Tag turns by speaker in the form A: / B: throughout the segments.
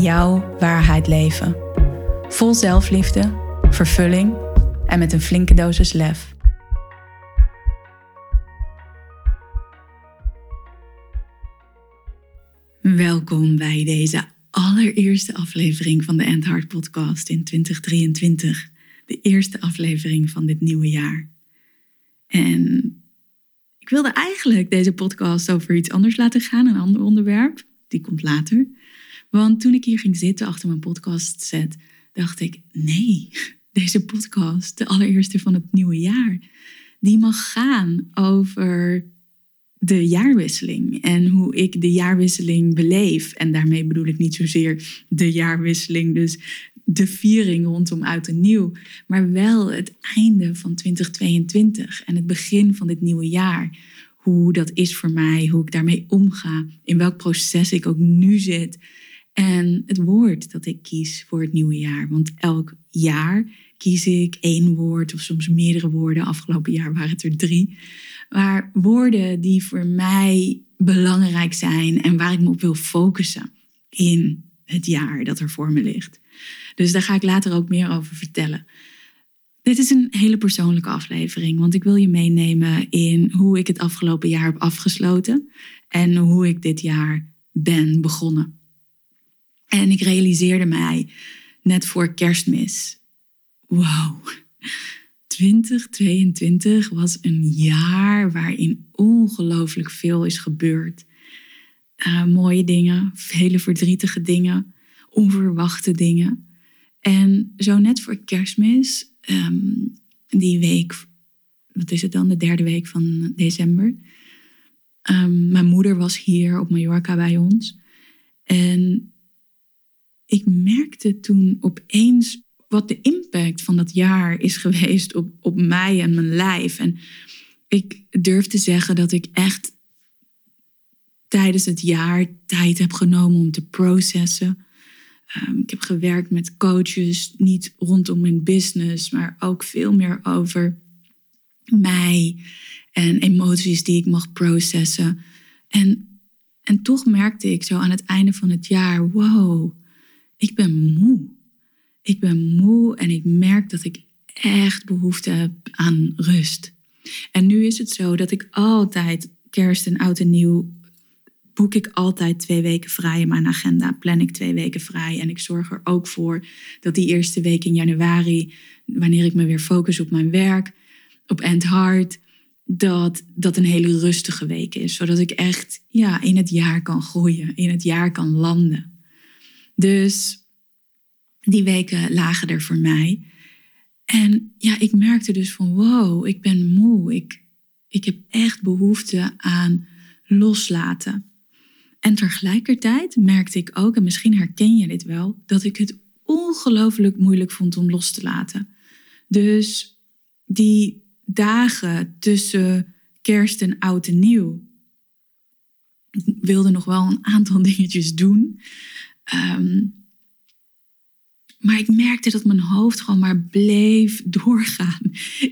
A: jouw waarheid leven. Vol zelfliefde, vervulling en met een flinke dosis lef. Welkom bij deze allereerste aflevering van de End Heart Podcast in 2023. De eerste aflevering van dit nieuwe jaar. En ik wilde eigenlijk deze podcast over iets anders laten gaan, een ander onderwerp. Die komt later. Want toen ik hier ging zitten achter mijn podcast set, dacht ik: nee, deze podcast, de allereerste van het nieuwe jaar, die mag gaan over de jaarwisseling en hoe ik de jaarwisseling beleef. En daarmee bedoel ik niet zozeer de jaarwisseling, dus de viering rondom oud en nieuw, maar wel het einde van 2022 en het begin van dit nieuwe jaar. Hoe dat is voor mij, hoe ik daarmee omga, in welk proces ik ook nu zit en het woord dat ik kies voor het nieuwe jaar. Want elk jaar kies ik één woord of soms meerdere woorden. Afgelopen jaar waren het er drie. Maar woorden die voor mij belangrijk zijn en waar ik me op wil focussen in het jaar dat er voor me ligt. Dus daar ga ik later ook meer over vertellen. Dit is een hele persoonlijke aflevering, want ik wil je meenemen in hoe ik het afgelopen jaar heb afgesloten en hoe ik dit jaar ben begonnen. En ik realiseerde mij net voor kerstmis. Wow, 2022 was een jaar waarin ongelooflijk veel is gebeurd. Uh, mooie dingen, vele verdrietige dingen, onverwachte dingen. En zo net voor kerstmis, um, die week, wat is het dan, de derde week van december. Um, mijn moeder was hier op Mallorca bij ons. En ik merkte toen opeens wat de impact van dat jaar is geweest op, op mij en mijn lijf. En ik durf te zeggen dat ik echt tijdens het jaar tijd heb genomen om te processen. Um, ik heb gewerkt met coaches, niet rondom mijn business, maar ook veel meer over mij en emoties die ik mag processen. En, en toch merkte ik zo aan het einde van het jaar, wow, ik ben moe. Ik ben moe en ik merk dat ik echt behoefte heb aan rust. En nu is het zo dat ik altijd kerst en oud en nieuw boek ik altijd twee weken vrij in mijn agenda. Plan ik twee weken vrij. En ik zorg er ook voor dat die eerste week in januari, wanneer ik me weer focus op mijn werk, op End Heart, dat dat een hele rustige week is. Zodat ik echt ja, in het jaar kan groeien, in het jaar kan landen. Dus die weken lagen er voor mij. En ja, ik merkte dus van wow, ik ben moe. Ik, ik heb echt behoefte aan loslaten. En tegelijkertijd merkte ik ook, en misschien herken je dit wel, dat ik het ongelooflijk moeilijk vond om los te laten. Dus die dagen tussen kerst en oud en nieuw. Ik wilde nog wel een aantal dingetjes doen. Ehm, maar ik merkte dat mijn hoofd gewoon maar bleef doorgaan.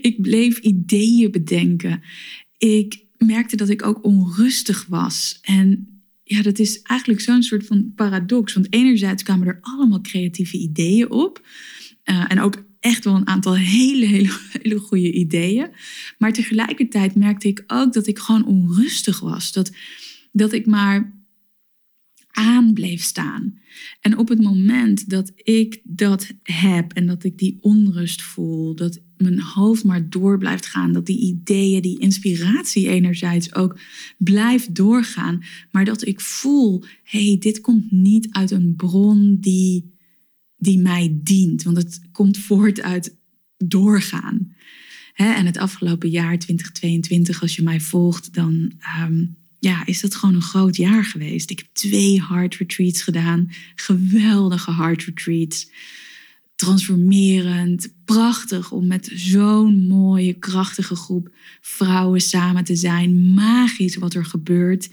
A: Ik bleef ideeën bedenken. Ik merkte dat ik ook onrustig was. En ja, dat is eigenlijk zo'n soort van paradox. Want enerzijds kwamen er allemaal creatieve ideeën op. Uh, en ook echt wel een aantal hele, hele, hele goede ideeën. Maar tegelijkertijd merkte ik ook dat ik gewoon onrustig was. Dat, dat ik maar aan bleef staan. En op het moment dat ik dat heb en dat ik die onrust voel, dat mijn hoofd maar door blijft gaan, dat die ideeën, die inspiratie enerzijds ook blijft doorgaan, maar dat ik voel, hé, hey, dit komt niet uit een bron die, die mij dient, want het komt voort uit doorgaan. en het afgelopen jaar 2022, als je mij volgt, dan um, ja, is dat gewoon een groot jaar geweest. Ik heb twee heart retreats gedaan. Geweldige heart retreats. Transformerend. Prachtig om met zo'n mooie, krachtige groep vrouwen samen te zijn. Magisch wat er gebeurt.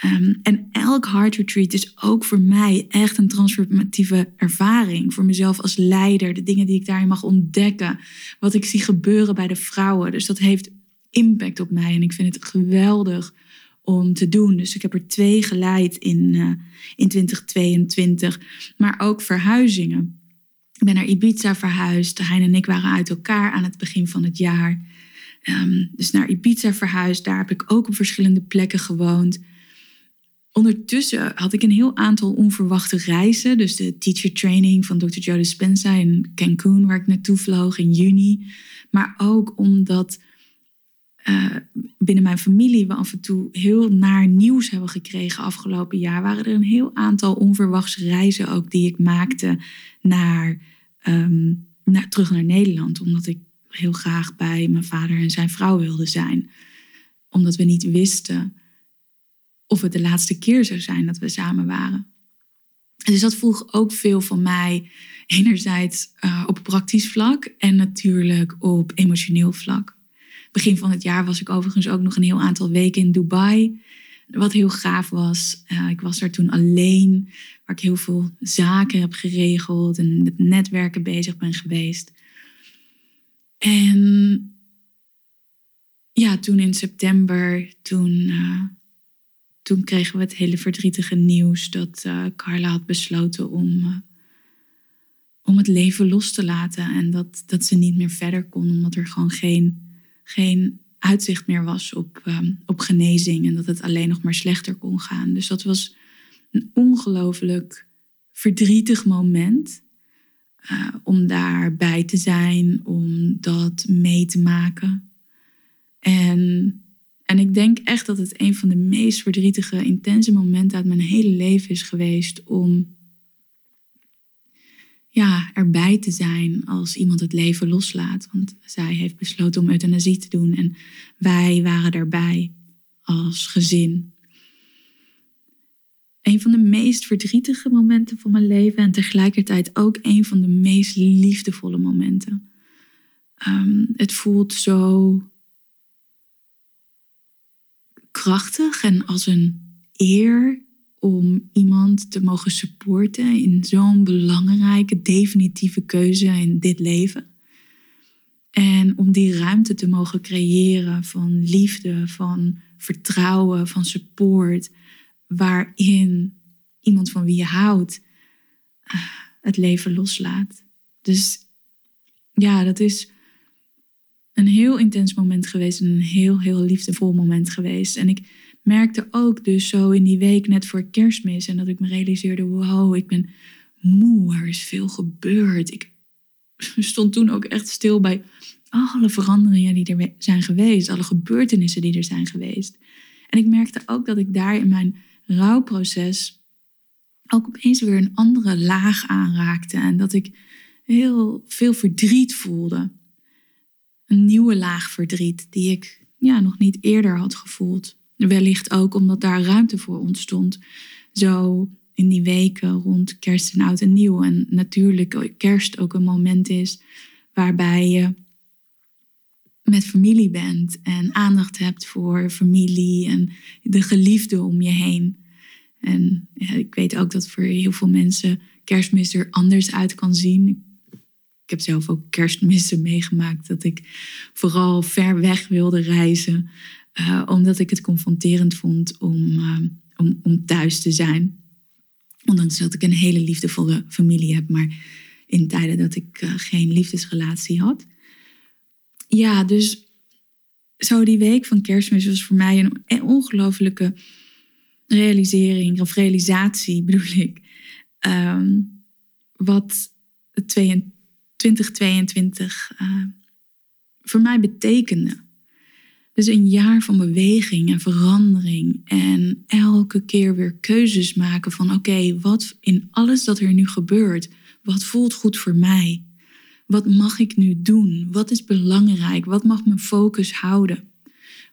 A: Ehm, en elk heart retreat is ook voor mij echt een transformatieve ervaring. Voor mezelf als leider. De dingen die ik daarin mag ontdekken. Wat ik zie gebeuren bij de vrouwen. Dus dat heeft impact op mij. En ik vind het geweldig om te doen. Dus ik heb er twee geleid in, uh, in 2022. Maar ook verhuizingen. Ik ben naar Ibiza verhuisd. Hein en ik waren uit elkaar aan het begin van het jaar. Um, dus naar Ibiza verhuisd. Daar heb ik ook op verschillende plekken gewoond. Ondertussen had ik een heel aantal onverwachte reizen. Dus de teacher training van Dr. Joe Dispenza in Cancun, waar ik naartoe vloog in juni. Maar ook omdat uh, binnen mijn familie we af en toe heel naar nieuws hebben gekregen afgelopen jaar, waren er een heel aantal onverwachte reizen ook die ik maakte naar, um, naar, terug naar Nederland. Omdat ik heel graag bij mijn vader en zijn vrouw wilde zijn. Omdat we niet wisten of het de laatste keer zou zijn dat we samen waren. Dus dat vroeg ook veel van mij, enerzijds uh, op praktisch vlak en natuurlijk op emotioneel vlak. Begin van het jaar was ik overigens ook nog een heel aantal weken in Dubai. Wat heel gaaf was. Uh, ik was daar toen alleen, waar ik heel veel zaken heb geregeld en met netwerken bezig ben geweest. En ja, toen in september, toen, uh, toen kregen we het hele verdrietige nieuws dat uh, Carla had besloten om, om het leven los te laten. En dat, dat ze niet meer verder kon, omdat er gewoon geen geen uitzicht meer was op, ehm, op genezing en dat het alleen nog maar slechter kon gaan. Dus dat was een ongelooflijk verdrietig moment uh, om daarbij te zijn, om dat mee te maken. En, en ik denk echt dat het een van de meest verdrietige, intense momenten uit mijn hele leven is geweest om ja, erbij te zijn als iemand het leven loslaat. Want zij heeft besloten om euthanasie te doen en wij waren erbij als gezin. Een van de meest verdrietige momenten van mijn leven en tegelijkertijd ook een van de meest liefdevolle momenten. Um, het voelt zo krachtig en als een eer om iemand te mogen supporten in zo'n belangrijke, definitieve keuze in dit leven. En om die ruimte te mogen creëren van liefde, van vertrouwen, van support, waarin iemand van wie je houdt eh, het leven loslaat. Dus ja, dat is een heel intens moment geweest en een heel, heel liefdevol moment geweest. En ik merkte ook dus zo in die week net voor kerstmis en dat ik me realiseerde, wow, ik ben moe, er is veel gebeurd. Ik stond toen ook echt stil bij alle veranderingen die er zijn geweest, alle gebeurtenissen die er zijn geweest. En ik merkte ook dat ik daar in mijn rouwproces ook opeens weer een andere laag aanraakte en dat ik heel veel verdriet voelde. Een nieuwe laag verdriet die ik ja, nog niet eerder had gevoeld. Wellicht ook omdat daar ruimte voor ontstond. Zo in die weken rond kerst en oud en nieuw. En natuurlijk kerst ook een moment is waarbij je met familie bent en aandacht hebt voor familie en de geliefde om je heen. En ja, ik weet ook dat voor heel veel mensen kerstmis er anders uit kan zien. Ik heb zelf ook kerstmissen meegemaakt dat ik vooral ver weg wilde reizen. Uh, omdat ik het confronterend vond om, uh, om, om thuis te zijn. Ondanks dat ik een hele liefdevolle familie heb, maar in tijden dat ik uh, geen liefdesrelatie had. Ja, dus zo die week van kerstmis was voor mij een, ongelofelijke realisering, of realisatie bedoel ik. Um, wat 2022 voor mij betekende. Dus een jaar van beweging en verandering en elke keer weer keuzes maken van oké, wat in alles dat er nu gebeurt, wat voelt goed voor mij? Wat mag ik nu doen? Wat is belangrijk? Wat mag mijn focus houden?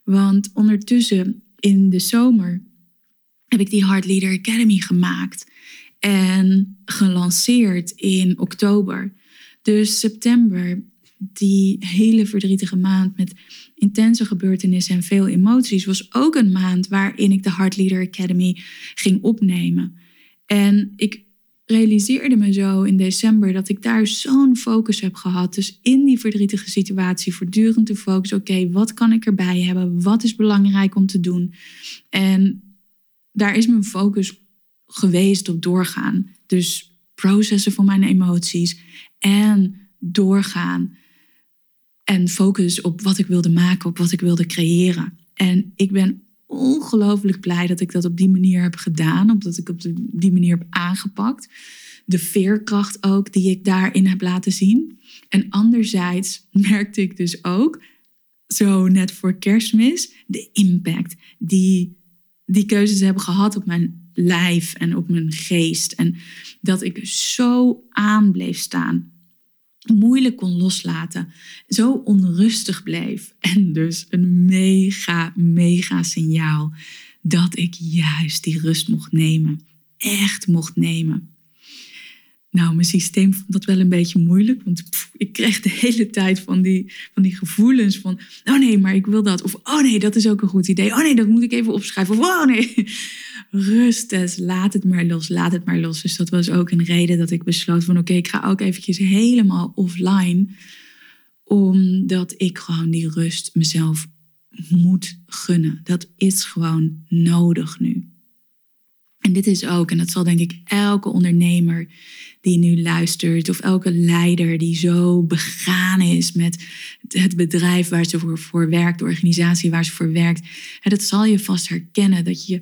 A: Want ondertussen in de zomer heb ik die Heart Leader Academy gemaakt en gelanceerd in oktober. Dus september, die hele verdrietige maand met intense gebeurtenissen en veel emoties, was ook een maand waarin ik de Heart Leader Academy ging opnemen. En ik realiseerde me zo in december dat ik daar zo'n focus heb gehad. Dus in die verdrietige situatie voortdurend te focussen. Oké, wat kan ik erbij hebben? Wat is belangrijk om te doen? En daar is mijn focus geweest op doorgaan. Dus processen van mijn emoties en doorgaan. En focus op wat ik wilde maken, op wat ik wilde creëren. En ik ben ongelooflijk blij dat ik dat op die manier heb gedaan, omdat ik op die manier heb aangepakt. De veerkracht ook die ik daarin heb laten zien. En anderzijds merkte ik dus ook, zo net voor kerstmis, de impact die die keuzes hebben gehad op mijn lijf en op mijn geest. En dat ik zo aan bleef staan moeilijk kon loslaten, zo onrustig bleef. En dus een mega, mega signaal dat ik juist die rust mocht nemen. Echt mocht nemen. Nou, mijn systeem vond dat wel een beetje moeilijk, want ik kreeg de hele tijd van die, van die gevoelens van, oh nee, maar ik wil dat. Of, oh nee, dat is ook een goed idee. Oh nee, dat moet ik even opschrijven. Oh nee, rust laat het maar los, laat het maar los. Dus dat was ook een reden dat ik besloot van, oké, ik ga ook eventjes helemaal offline, omdat ik gewoon die rust mezelf moet gunnen. Dat is gewoon nodig nu. En dit is ook, en dat zal denk ik elke ondernemer die nu luistert, of elke leider die zo begaan is met het bedrijf waar ze voor, voor werkt, de organisatie waar ze voor werkt, dat zal je vast herkennen dat je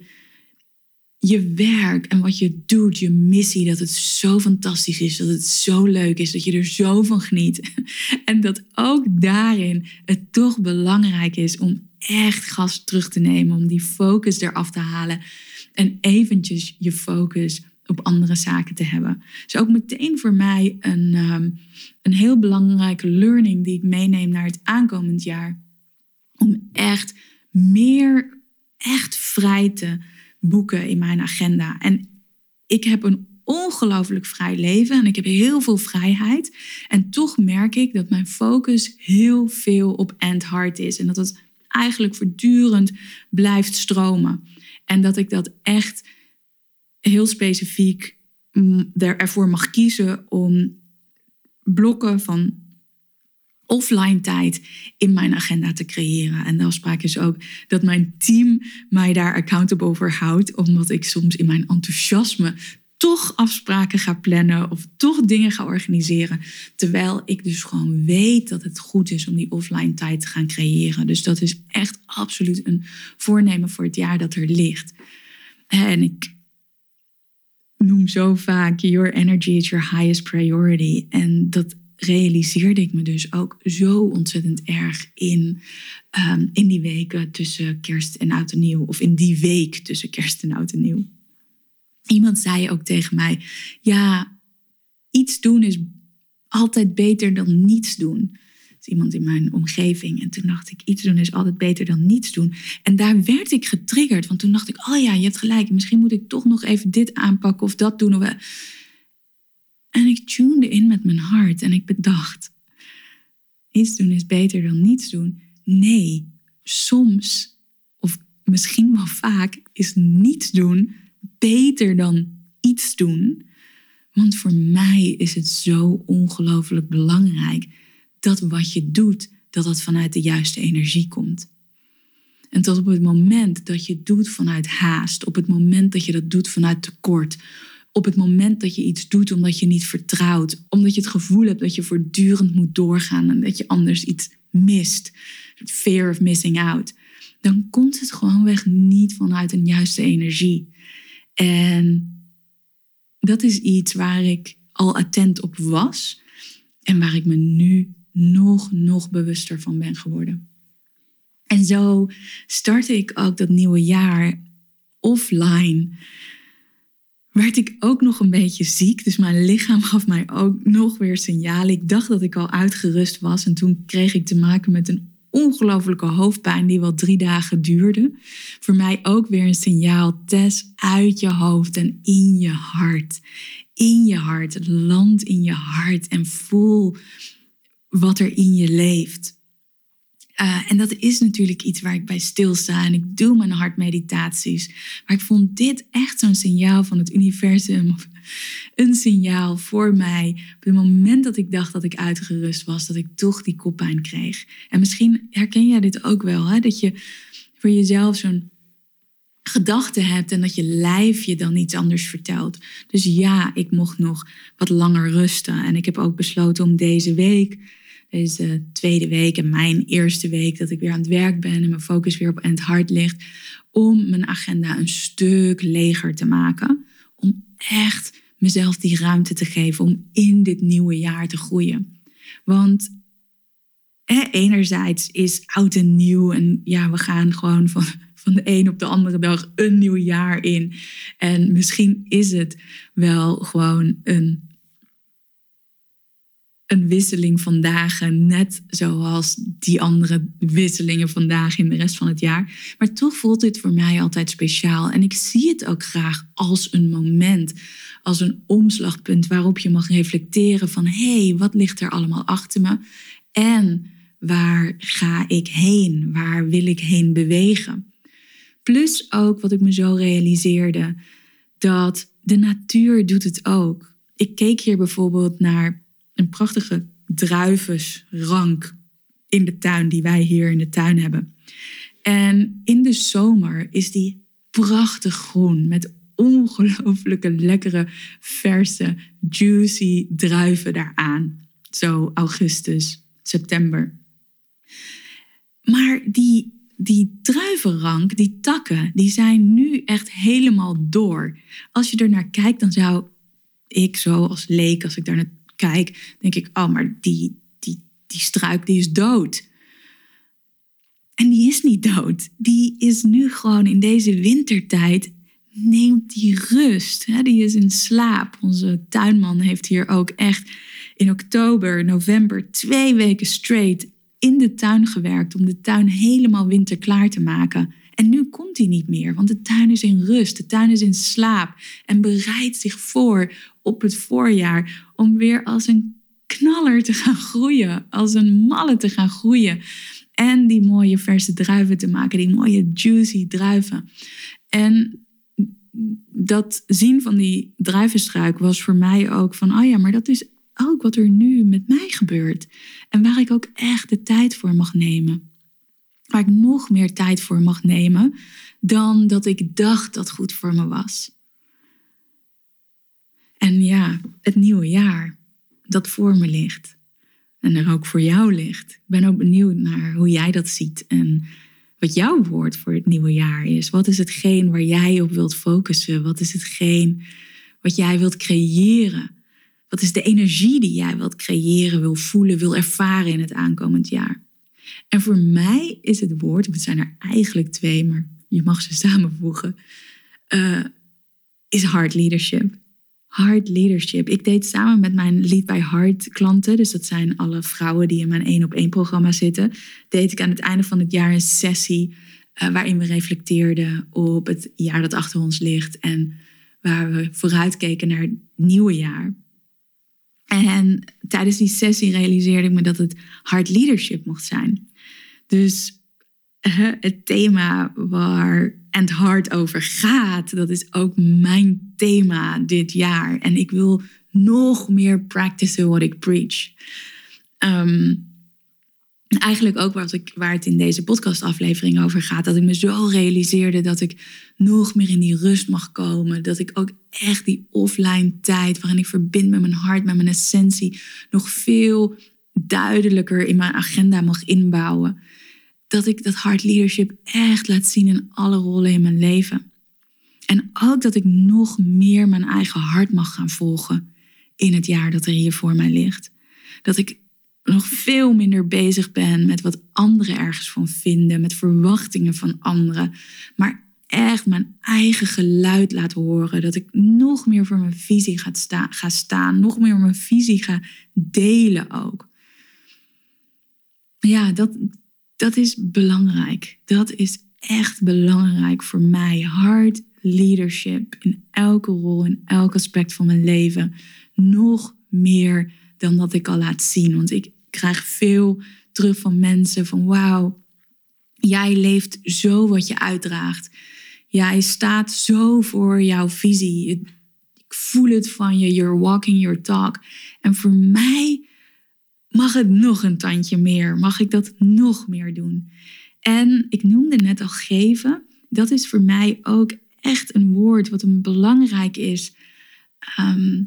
A: je werk en wat je doet, je missie, dat het zo fantastisch is, dat het zo leuk is, dat je er zo van geniet. En dat ook daarin het toch belangrijk is om echt gas terug te nemen, om die focus eraf te halen en eventjes je focus op andere zaken te hebben. Dus ook meteen voor mij een, um, een heel belangrijke learning die ik meeneem naar het aankomend jaar. Om echt meer, echt vrij te boeken in mijn agenda. En ik heb een ongelooflijk vrij leven en ik heb heel veel vrijheid. En toch merk ik dat mijn focus heel veel op end hard is. En dat het eigenlijk voortdurend blijft stromen. En dat ik dat echt heel specifiek ervoor mag kiezen om blokken van offline tijd in mijn agenda te creëren. En de afspraak is ook dat mijn team mij daar accountable voor houdt, omdat ik soms in mijn enthousiasme toch afspraken ga plannen of toch dingen ga organiseren. Terwijl ik dus gewoon weet dat het goed is om die offline tijd te gaan creëren. Dus dat is echt absoluut een voornemen voor het jaar dat er ligt. En ik noem zo vaak: Your energy is your highest priority. En dat realiseerde ik me dus ook zo ontzettend erg in, ehm, in die weken tussen kerst en oud en nieuw. Of in die week tussen kerst en oud en nieuw. Iemand zei ook tegen mij: Ja, iets doen is altijd beter dan niets doen. is iemand in mijn omgeving. En toen dacht ik: Iets doen is altijd beter dan niets doen. En daar werd ik getriggerd. Want toen dacht ik: Oh ja, je hebt gelijk. Misschien moet ik toch nog even dit aanpakken of dat doen. En ik tunede in met mijn hart en ik bedacht: Iets doen is beter dan niets doen. Nee, soms, of misschien wel vaak, is niets doen beter dan iets doen. Want voor mij is het zo ongelooflijk belangrijk dat wat je doet, dat dat vanuit de juiste energie komt. En tot op het moment dat je het doet vanuit haast, op het moment dat je dat doet vanuit tekort, op het moment dat je iets doet omdat je niet vertrouwt, omdat je het gevoel hebt dat je voortdurend moet doorgaan en dat je anders iets mist, fear of missing out, dan komt het gewoonweg niet vanuit een juiste energie. En dat is iets waar ik al attent op was en waar ik me nu nog, nog bewuster van ben geworden. En zo startte ik ook dat nieuwe jaar offline. Werd ik ook nog een beetje ziek, dus mijn lichaam gaf mij ook nog weer signalen. Ik dacht dat ik al uitgerust was en toen kreeg ik te maken met een ongelofelijke hoofdpijn die wel drie dagen duurde. Voor mij ook weer een signaal, Tess, uit je hoofd en in je hart. In je hart, land in je hart en voel wat er in je leeft. Uh, en dat is natuurlijk iets waar ik bij stilsta en ik doe mijn hartmeditaties. Maar ik vond dit echt zo'n signaal van het universum. Een signaal voor mij op het moment dat ik dacht dat ik uitgerust was, dat ik toch die koppijn kreeg. En misschien herken jij dit ook wel, hè? dat je voor jezelf zo'n gedachte hebt en dat je lijf je dan iets anders vertelt. Dus ja, ik mocht nog wat langer rusten en ik heb ook besloten om deze week deze tweede week en mijn eerste week dat ik weer aan het werk ben en mijn focus weer op het hart ligt, om mijn agenda een stuk leger te maken. Om echt mezelf die ruimte te geven om in dit nieuwe jaar te groeien. Want enerzijds is oud en nieuw en ja, we gaan gewoon van, van de een op de andere dag een nieuw jaar in. En misschien is het wel gewoon een een wisseling van dagen, net zoals die andere wisselingen vandaag in de rest van het jaar. Maar toch voelt dit voor mij altijd speciaal. En ik zie het ook graag als een moment, als een omslagpunt waarop je mag reflecteren van hé, hey, wat ligt er allemaal achter me? En waar ga ik heen? Waar wil ik heen bewegen? Plus ook wat ik me zo realiseerde, dat de natuur doet het ook. Ik keek hier bijvoorbeeld naar een prachtige druivensrank in de tuin die wij hier in de tuin hebben. En in de zomer is die prachtig groen met ongelooflijke lekkere, verse, juicy druiven daaraan. Zo augustus, september. Maar die, die druivenrank, die takken, die zijn nu echt helemaal door. Als je er naar kijkt, dan zou ik zo als leek, als ik daar naar kijk, denk ik, oh, maar die, die, die struik die is dood. En die is niet dood. Die is nu gewoon in deze wintertijd, neemt die rust. Hè? Die is in slaap. Onze tuinman heeft hier ook echt in oktober, november, twee weken straight in de tuin gewerkt om de tuin helemaal winterklaar te maken. En nu komt hij niet meer, want de tuin is in rust, de tuin is in slaap en bereidt zich voor op het voorjaar om weer als een knaller te gaan groeien, als een malle te gaan groeien. En die mooie verse druiven te maken, die mooie juicy druiven. En dat zien van die druivenstruik was voor mij ook van, oh ja, maar dat is ook wat er nu met mij gebeurt. En waar ik ook echt de tijd voor mag nemen waar ik nog meer tijd voor mag nemen dan dat ik dacht dat goed voor me was. En ja, het nieuwe jaar dat voor me ligt en er ook voor jou ligt. Ik ben ook benieuwd naar hoe jij dat ziet en wat jouw woord voor het nieuwe jaar is. Wat is hetgeen waar jij op wilt focussen? Wat is hetgeen wat jij wilt creëren? Wat is de energie die jij wilt creëren, wil voelen, wil ervaren in het aankomend jaar? En voor mij is het woord, het zijn er eigenlijk twee, maar je mag ze samenvoegen, uh, is hard leadership. Hard leadership. Ik deed samen met mijn Lead by Heart klanten, dus dat zijn alle vrouwen die in mijn één op één programma zitten, deed ik aan het einde van het jaar een sessie uh, waarin we reflecteerden op het jaar dat achter ons ligt en waar we vooruitkeken naar het nieuwe jaar. En tijdens die sessie realiseerde ik me dat het hard leadership mocht zijn. Dus het thema waar And Hard over gaat, dat is ook mijn thema dit jaar. En ik wil nog meer practicen what ik preach. Um, eigenlijk ook waar, ik, waar het in deze podcastaflevering over gaat. Dat ik me zo realiseerde dat ik nog meer in die rust mag komen. Dat ik ook echt die offline tijd waarin ik verbind met mijn hart, met mijn essentie, nog veel duidelijker in mijn agenda mag inbouwen. Dat ik dat hard leadership echt laat zien in alle rollen in mijn leven. En ook dat ik nog meer mijn eigen hart mag gaan volgen in het jaar dat er hier voor mij ligt. Dat ik nog veel minder bezig ben met wat anderen ergens van vinden, met verwachtingen van anderen, maar echt mijn eigen geluid laat horen. Dat ik nog meer voor mijn visie ga, sta ga staan, nog meer mijn visie ga delen ook. Ja, dat, dat is belangrijk. Dat is echt belangrijk voor mij. Hard leadership in elke rol, in elk aspect van mijn leven. Nog meer dan dat ik al laat zien. Want ik krijg veel terug van mensen van wauw, jij leeft zo wat je uitdraagt. Jij staat zo voor jouw visie. Ik voel het van je, you're walking your talk. En voor mij mag het nog een tandje meer. Mag ik dat nog meer doen? En ik noemde net al geven. Dat is voor mij ook echt een woord wat een belangrijk is ehm,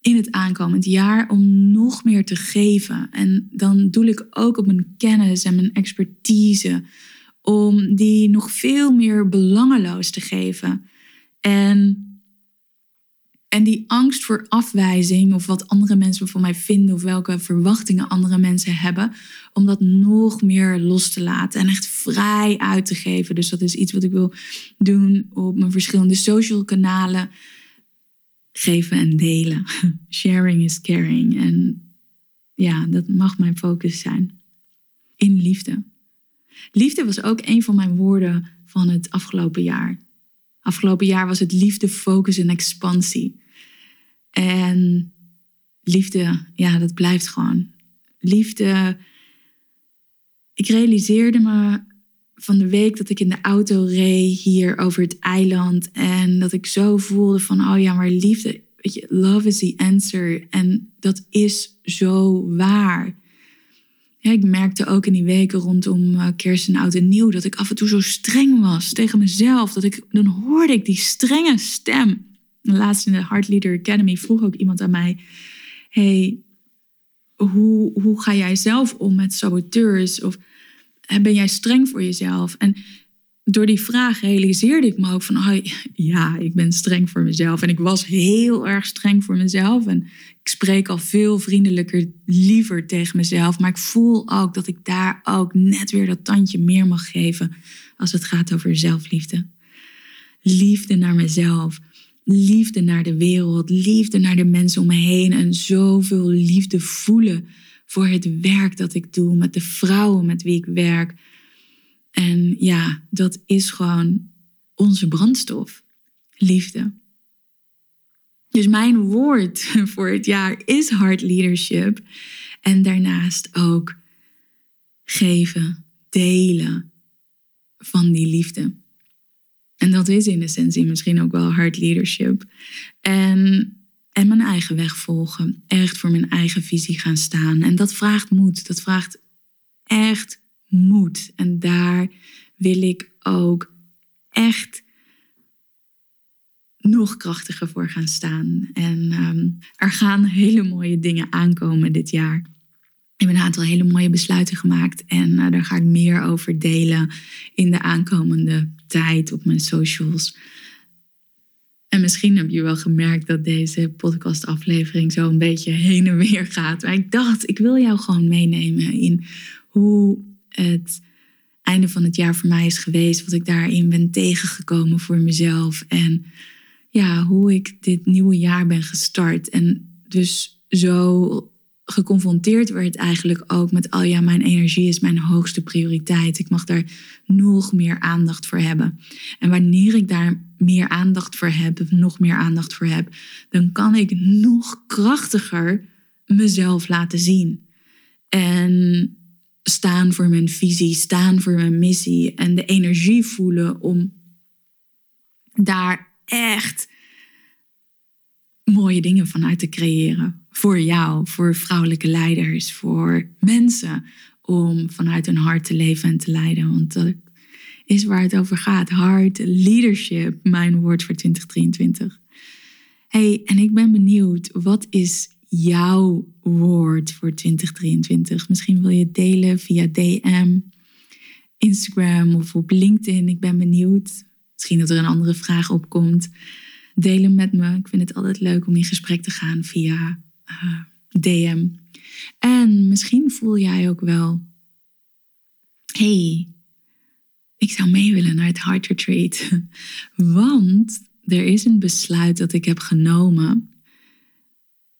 A: in het aankomend jaar om nog meer te geven. En dan doe ik ook op mijn kennis en mijn expertise om die nog veel meer belangeloos te geven. En en die angst voor afwijzing of wat andere mensen van mij vinden of welke verwachtingen andere mensen hebben, om dat nog meer los te laten en echt vrij uit te geven. Dus dat is iets wat ik wil doen op mijn verschillende social kanalen. Geven en delen. Sharing is caring. En ja, dat mag mijn focus zijn. In liefde. Liefde was ook een van mijn woorden van het afgelopen jaar. Afgelopen jaar was het liefde, focus en expansie. En liefde, ja, dat blijft gewoon. Liefde. Ik realiseerde me van de week dat ik in de auto reed hier over het eiland. En dat ik zo voelde van, oh ja, maar liefde, weet je, love is the answer. En dat is zo waar. ik merkte ook in die weken rondom uh, kerst en oud en nieuw dat ik af en toe zo streng was tegen mezelf. Dat ik, dan hoorde ik die strenge stem. Laatst in de Heart Leader Academy vroeg ook iemand aan mij: Hey, hoe, hoe ga jij zelf om met saboteurs? Of ben jij streng voor jezelf? En door die vraag realiseerde ik me ook van, oh, ja, ik ben streng voor mezelf. En ik was heel erg streng voor mezelf. En ik spreek al veel vriendelijker, liever tegen mezelf. Maar ik voel ook dat ik daar ook net weer dat tandje meer mag geven als het gaat over zelfliefde. Liefde naar mezelf liefde naar de wereld, liefde naar de mensen om me heen en zoveel liefde voelen voor het werk dat ik doe, met de vrouwen met wie ik werk. En ja, dat is gewoon onze brandstof, liefde. Dus mijn woord voor het jaar is hard leadership. En daarnaast ook geven, delen van die liefde. En dat is in essentie misschien ook wel hard leadership. En, en mijn eigen weg volgen. Echt voor mijn eigen visie gaan staan. En dat vraagt moed. Dat vraagt echt moed. En daar wil ik ook echt nog krachtiger voor gaan staan. En ehm, er gaan hele mooie dingen aankomen dit jaar. Ik heb een aantal hele mooie besluiten gemaakt en uh, daar ga ik meer over delen in de aankomende tijd op mijn socials. En misschien heb je wel gemerkt dat deze podcastaflevering zo een beetje heen en weer gaat. Maar ik dacht, ik wil jou gewoon meenemen in hoe het einde van het jaar voor mij is geweest. Wat ik daarin ben tegengekomen voor mezelf. En ja, hoe ik dit nieuwe jaar ben gestart. En dus zo geconfronteerd werd eigenlijk ook met, oh ja, mijn energie is mijn hoogste prioriteit. Ik mag daar nog meer aandacht voor hebben. En wanneer ik daar meer aandacht voor heb, nog meer aandacht voor heb, dan kan ik nog krachtiger mezelf laten zien. En staan voor mijn visie, staan voor mijn missie en de energie voelen om daar echt mooie dingen vanuit te creëren voor jou, voor vrouwelijke leiders, voor mensen om vanuit hun hart te leven en te leiden. Want dat is waar het over gaat. Hard leadership, mijn woord voor 2023. Hey, en ik ben benieuwd, wat is jouw woord voor 2023? Misschien wil je het delen via DM, Instagram of op LinkedIn. Ik ben benieuwd. Misschien dat er een andere vraag opkomt. Deel hem met me. Ik vind het altijd leuk om in gesprek te gaan via eh, DM. En misschien voel jij ook wel, hey, ik zou mee willen naar het Heart Retreat. Want er is een besluit dat ik heb genomen.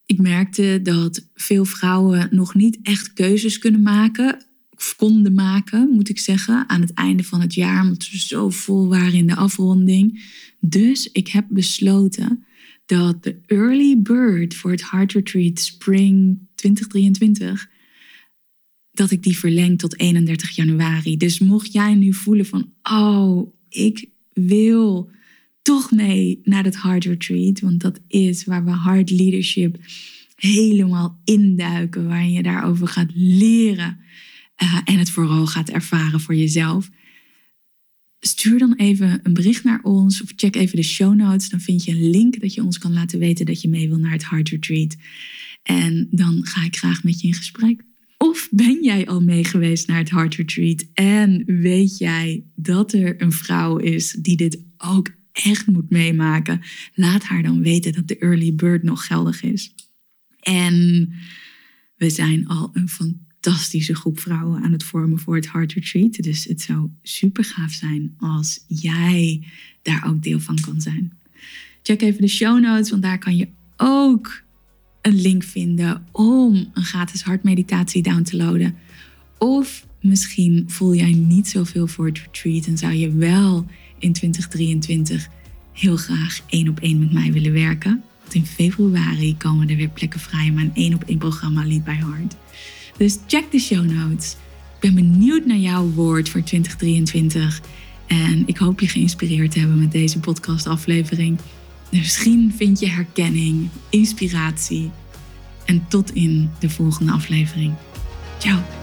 A: Ik merkte dat veel vrouwen nog niet echt keuzes kunnen maken of konden maken, moet ik zeggen, aan het einde van het jaar, omdat we zo vol waren in de afronding. Dus ik heb besloten dat de early bird voor het Heart Retreat Spring 2023 dat ik die verleng tot 31 januari. Dus mocht jij nu voelen van, oh, ik wil toch mee naar het Heart Retreat, want dat is waar we Heart Leadership helemaal induiken, waarin je daarover gaat leren uh, en het vooral gaat ervaren voor jezelf. Stuur dan even een bericht naar ons of check even de show notes. Dan vind je een link dat je ons kan laten weten dat je mee wil naar het Heart Retreat. En dan ga ik graag met je in gesprek. Of ben jij al mee geweest naar het Heart Retreat en weet jij dat er een vrouw is die dit ook echt moet meemaken? Laat haar dan weten dat de early bird nog geldig is. En we zijn al een fantastische groep vrouwen aan het vormen voor het Heart Retreat. Dus het zou super gaaf zijn als jij daar ook deel van kan zijn. Check even de show notes, want daar kan je ook een link vinden om een gratis hartmeditatie down te loaden. Of misschien voel jij niet zoveel voor het retreat en zou je wel in 2023 heel graag één op één met mij willen werken. Want in februari komen er weer plekken vrij in mijn één op één programma Lead by Heart. Dus check de show notes. Ik ben benieuwd naar jouw woord voor 2023. En ik hoop je geïnspireerd te hebben met deze podcastaflevering. Misschien vind je herkenning, inspiratie. En tot in de volgende aflevering. Ciao.